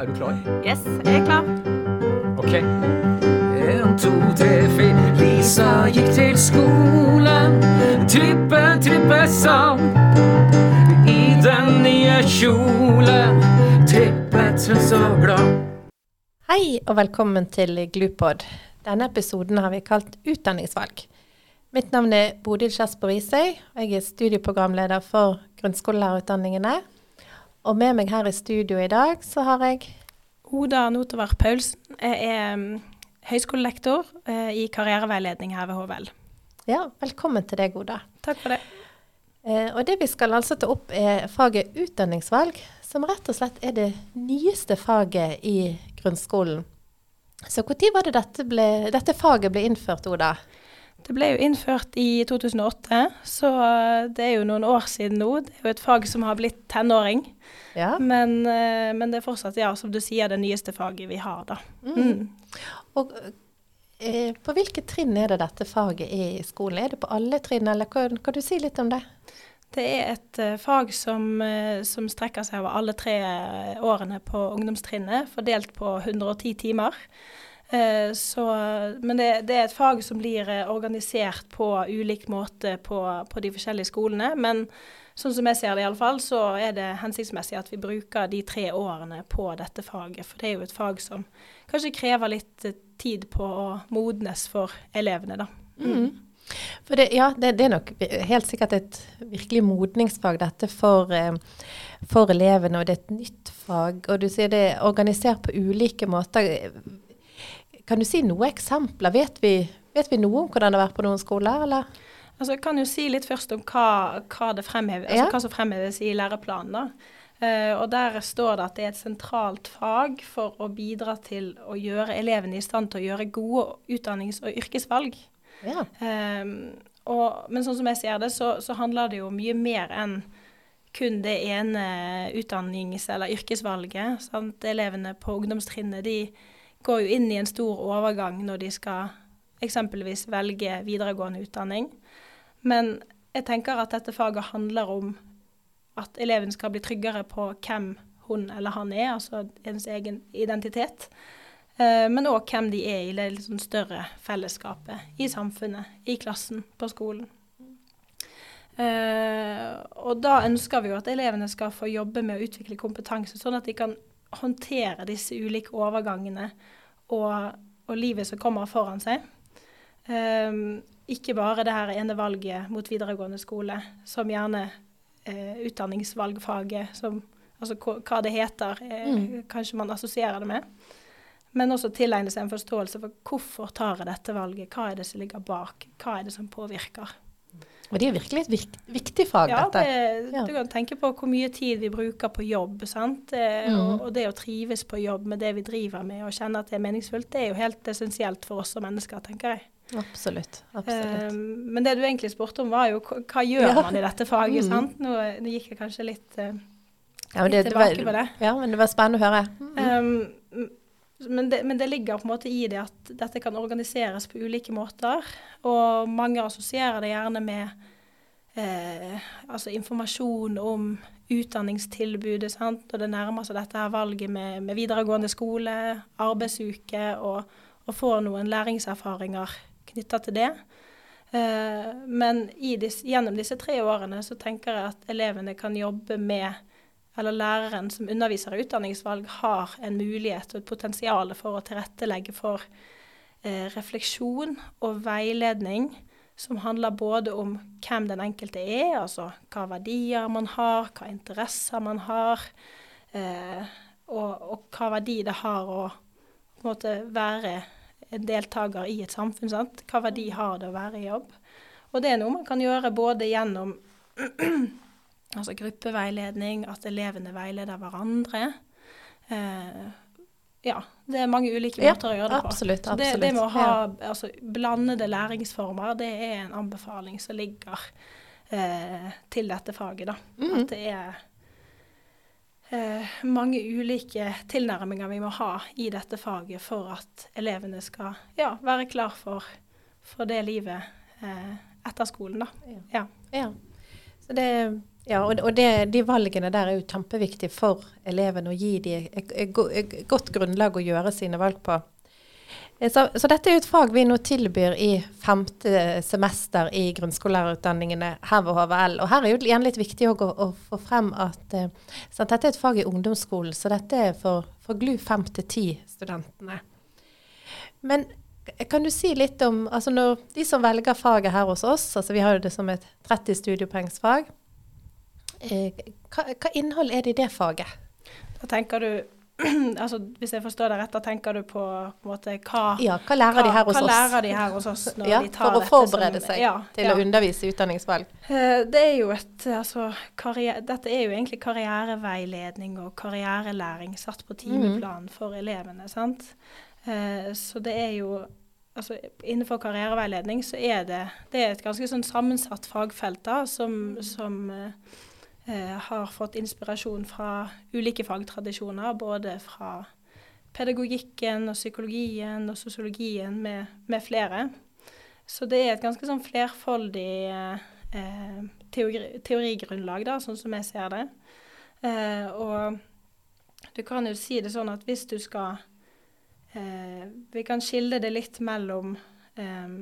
er du klar? Yes, jeg er klar. Ok. En, to, tre, fire. Lisa gikk til skolen. Trippe, trippe sang. I den nye kjolen. Trippet hun så glad. Hei og velkommen til Glupod. Denne episoden har vi kalt Utdanningsvalg. Mitt navn er Bodil Kjersborg Risøy, og jeg er studieprogramleder for grunnskolelærerutdanningene. Og med meg her i studio i dag så har jeg Oda Notovar Paulsen. Er um, høyskolelektor uh, i karriereveiledning her ved HVL. Ja, velkommen til deg, Oda. Takk for det. Eh, og det vi skal altså ta opp er faget utdanningsvalg, som rett og slett er det nyeste faget i grunnskolen. Så når var det dette, ble, dette faget ble innført, Oda? Det ble jo innført i 2008, så det er jo noen år siden nå. Det er jo et fag som har blitt tenåring. Ja. Men, eh, men det er fortsatt, ja, som du sier, det nyeste faget vi har, da. Mm. Og eh, på hvilke trinn er det dette faget er i skolen? Er det på alle trinn, eller kan, kan du si litt om det? Det er et uh, fag som, uh, som, strekker seg over alle tre årene på ungdomstrinnet, fordelt på 110 timer. Uh, så, men det, det, er et fag som blir organisert på ulik måte på, på, de forskjellige skolene. Men sånn som jeg ser det iallfall, så er det hensiktsmessig at vi bruker de tre årene på dette faget. For det er jo et fag som kanskje krever litt tid på å modnes for elevene, da. Mm. For det, ja, det, det, er nok helt sikkert et virkelig modningsfag, dette for, eh, for, elevene. Og det er et nytt fag. Og du sier det er organisert på ulike måter. Kan du si noen eksempler? Vet vi, vet vi noe om hvordan det har vært på noen skoler, eller? Altså, jeg kan jo si litt først om hva, hva, fremhever, altså, ja. hva som fremheves i læreplanen. Uh, og Der står det at det er et sentralt fag for å bidra til å gjøre elevene i stand til å gjøre gode utdannings- og yrkesvalg. Ja. Um, og, men sånn som jeg ser det, så, så, handler det jo mye mer enn kun det ene utdannings- eller yrkesvalget. Sant? Elevene på ungdomstrinnet de går jo inn i en stor overgang når de skal eksempelvis velge videregående utdanning. Men jeg tenker at dette faget handler om at eleven skal bli tryggere på hvem hun eller han er, altså ens egen identitet. Eh, men òg hvem de er i det liksom større fellesskapet i samfunnet, i klassen, på skolen. Uh, og da ønsker vi jo at elevene skal få jobbe med å utvikle kompetanse, sånn at de kan håndtere disse ulike overgangene og, og livet som kommer foran seg. Um, ikke bare det her ene valget mot videregående skole, som gjerne uh, utdanningsvalgfaget, som, altså hva det heter, uh, mm. kanskje man assosierer det med. Men også tilegne seg en forståelse for hvorfor tar jeg dette valget, hva er det som ligger bak, hva er det som påvirker. Og det er virkelig et vik viktig fag, ja, dette. Det, ja, du kan tenke på hvor mye tid vi bruker på jobb. sant? Mm. Og, og, det å trives på jobb med det vi driver med og kjenne at det er meningsfullt, det er jo helt essensielt for oss som mennesker, tenker jeg. Absolutt. absolutt. Um, men det du egentlig spurte om, var jo hva gjør ja. man i dette faget? Mm. sant? Nå, nå, gikk jeg kanskje litt, uh, ja, det, tilbake det var, på det. Ja, men det var spennende å høre. Mm. Um, men det, men det, ligger på en måte i det at dette kan organiseres på ulike måter. Og mange assosierer det gjerne med eh, altså informasjon om utdanningstilbudet. Sant? Og det nærmer seg dette her valget med, med videregående skole, arbeidsuke, og, og får noen læringserfaringer knytta til det. Eh, men disse, gjennom disse tre årene så tenker jeg at elevene kan jobbe med eller læreren som underviser i utdanningsvalg, har en mulighet og et potensial for å tilrettelegge for eh, refleksjon og veiledning som handler både om hvem den enkelte er, altså hva verdier man har, hva interesser man har, eh, og, og, hva verdi det har å måte være en deltaker i et samfunn. Sant? Hva verdi har det å være i jobb? Og det er noe man kan gjøre både gjennom altså gruppeveiledning, at elevene veileder hverandre. Eh, ja, det er mange ulike måter ja, å gjøre det på. Absolutt, absolutt. Det, det med å ha altså, blandede læringsformer, det er en anbefaling som ligger eh, til dette faget. da. Mm. At det er eh, mange ulike tilnærminger vi må ha i dette faget for at elevene skal ja, være klar for, for det livet eh, etter skolen. da. Ja. ja. Så det Ja, og, og det, de valgene der er jo kjempeviktige for elevene å gi dem et, et, et godt grunnlag å gjøre sine valg på. Eh, Så, så dette er jo et fag vi nå tilbyr i femte semester i grunnskolelærerutdanningene her ved HVL. Og her er jo igjen litt viktig å, å få frem at eh, sant, dette er et fag i ungdomsskolen, så dette er for, for GLU 5 til 10-studentene. Men kan du si litt om altså når de som velger faget her hos oss, altså vi har jo det som et 30 studiepoengsfag, hva, hva innhold er det i det faget? Da tenker du altså Hvis jeg forstår deg rett, da tenker du på, på måte hva Ja, hva lærer de her hos hva lærer de her hos oss Ja, de tar for å forberede som- seg ja, til ja. å undervise i utdanningsvalg. Eh, Det er jo et altså, karriere, Dette er jo egentlig karriereveiledning og karrierelæring satt på timeplan for elevene. sant? Eh, Så det er jo altså, Innenfor karriereveiledning så er det, det er et ganske sånn sammensatt fagfelt da, som, som eh, eh, har fått inspirasjon fra ulike fagtradisjoner. Både fra pedagogikken og psykologien og sosiologien med, med flere. Så det er et ganske sånn flerfoldig eh, teori, teorigrunnlag, da, sånn som jeg ser det. Eh, og du kan jo si det sånn at hvis du skal eh, Vi kan skille det litt mellom eh,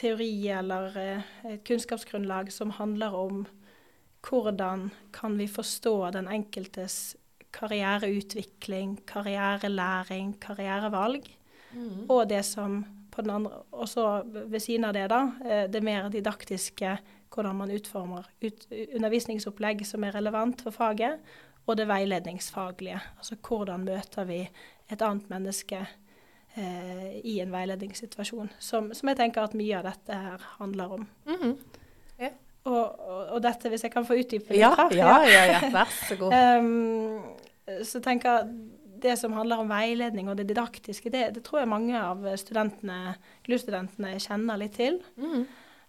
teori eller eh, et kunnskapsgrunnlag som handler om hvordan kan vi forstå den enkeltes karriereutvikling, karrierelæring, karrierevalg. Og det som på den andre Og så ved siden av det, da, eh, det mer didaktiske, hvordan man utformer ut, undervisningsopplegg som er relevant for faget, og det veiledningsfaglige. Altså hvordan møter vi et annet menneske eh, i en veiledningssituasjon. Som, som jeg tenker at mye av dette her handler om. Og, og, dette, hvis jeg kan få utdype litt Ja, her? ja, ja, ja, vær så god. um, så tenker det som handler om veiledning og det didaktiske, det, det tror jeg mange av studentene, GLU-studentene kjenner litt til. Mm.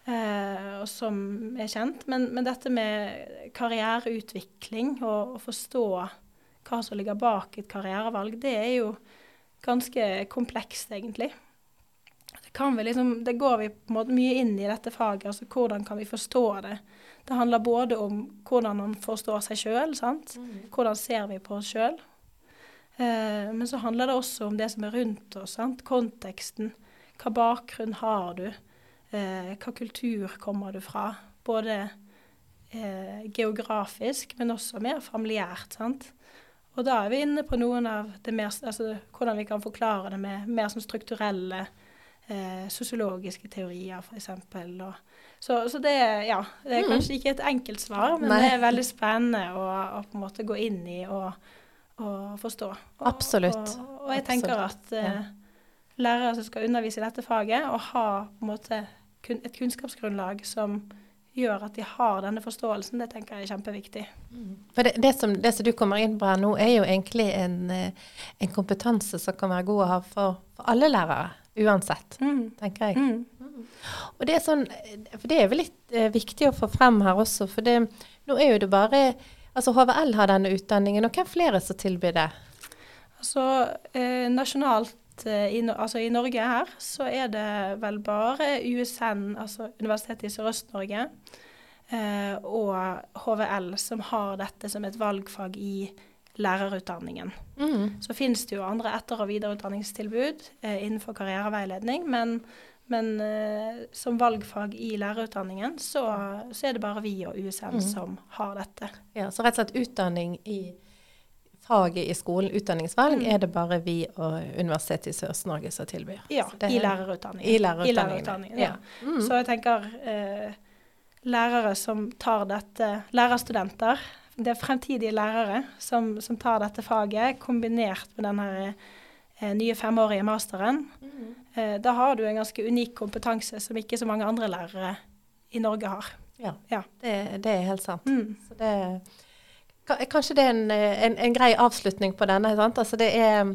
Uh, og som er kjent. Men, men dette med karriereutvikling og å forstå hva som ligger bak et karrierevalg, det er jo ganske komplekst, egentlig. Kan vi liksom, det går vi på en måte mye inn i dette faget. altså Hvordan kan vi forstå det? Det handler både om hvordan man forstår seg sjøl. Hvordan ser vi på oss sjøl? Eh, men så handler det også om det som er rundt oss. Sant? Konteksten. Hva bakgrunn har du? Eh, hva kultur kommer du fra? Både eh, geografisk, men også mer familiært. Sant? Og da er vi inne på noen av det mer, altså, hvordan vi kan forklare det med mer som strukturelle eh, sosiologiske teorier, f.eks. Så, så det, ja, det er Mhm. kanskje ikke et enkelt svar, men Nei. det er veldig spennende å, å på en måte gå inn i og, og forstå. Og, Absolutt. Og, og jeg tenker at eh, lærere som skal undervise i dette faget, og ha på en måte kun, et kunnskapsgrunnlag som gjør at de har denne forståelsen, det tenker jeg er kjempeviktig. For det, det, som, det som du kommer inn på her nå, er jo egentlig en, eh, en kompetanse som kan være god å ha for, for alle lærere, uansett, tenker jeg. Mm. Og det er sånn, for det er vel litt eh, viktig å få frem her også, for det, nå er jo det bare Altså HVL har denne utdanningen, og hvem flere som tilbyr det? Altså, eh, nasjonalt eh, i, altså, i Norge her, så er det vel bare USN, altså Universitetet i Sørøst-Norge, eh, og HVL som har dette som et valgfag i lærerutdanningen. Mm. Så finnes det jo andre etter- og videreutdanningstilbud eh, innenfor karriereveiledning, men, men eh, som valgfag i lærerutdanningen, så, så er det bare vi og USN mm. som har dette. Ja, så rett og slett utdanning i faget i skolen, utdanningsvalg, Mm. er det bare vi og Universitetet i Sør-Norge som tilbyr. Ja, i lærerutdanningen. i er- lærerutdanningen. I lærerutdanningen. ja. ja. Mm. Så jeg tenker eh, lærere som tar dette, lærerstudenter, det er fremtidige lærere som, som tar dette faget, kombinert med denne eh, nye femårige masteren, eh, da har du en ganske unik kompetanse som ikke så mange andre lærere i Norge har. Ja, Ja. Det, det er helt sant. Mm. Så det, kanskje det er en, en, en grei avslutning på denne. Sant? Altså det er,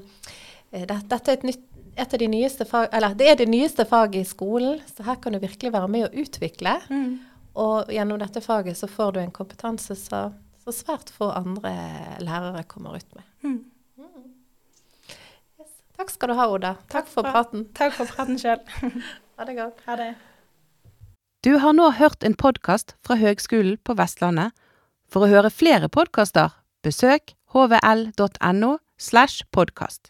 eh, det, dette er et, nytt, et av de nyeste fag, eller det er det nyeste faget i skolen, så her kan du virkelig være med å utvikle. Mm. Og gjennom dette faget så får du en kompetanse som så svært få andre lærere kommer ut med. Mm. Yes. Takk skal du ha, Oda. Takk, Takk for for- praten. Takk for praten sjøl. Ha det godt. Ha det. Du har nå hørt en podkast fra Høgskolen på Vestlandet. For å høre flere podkaster, besøk hvl.no slash podkast.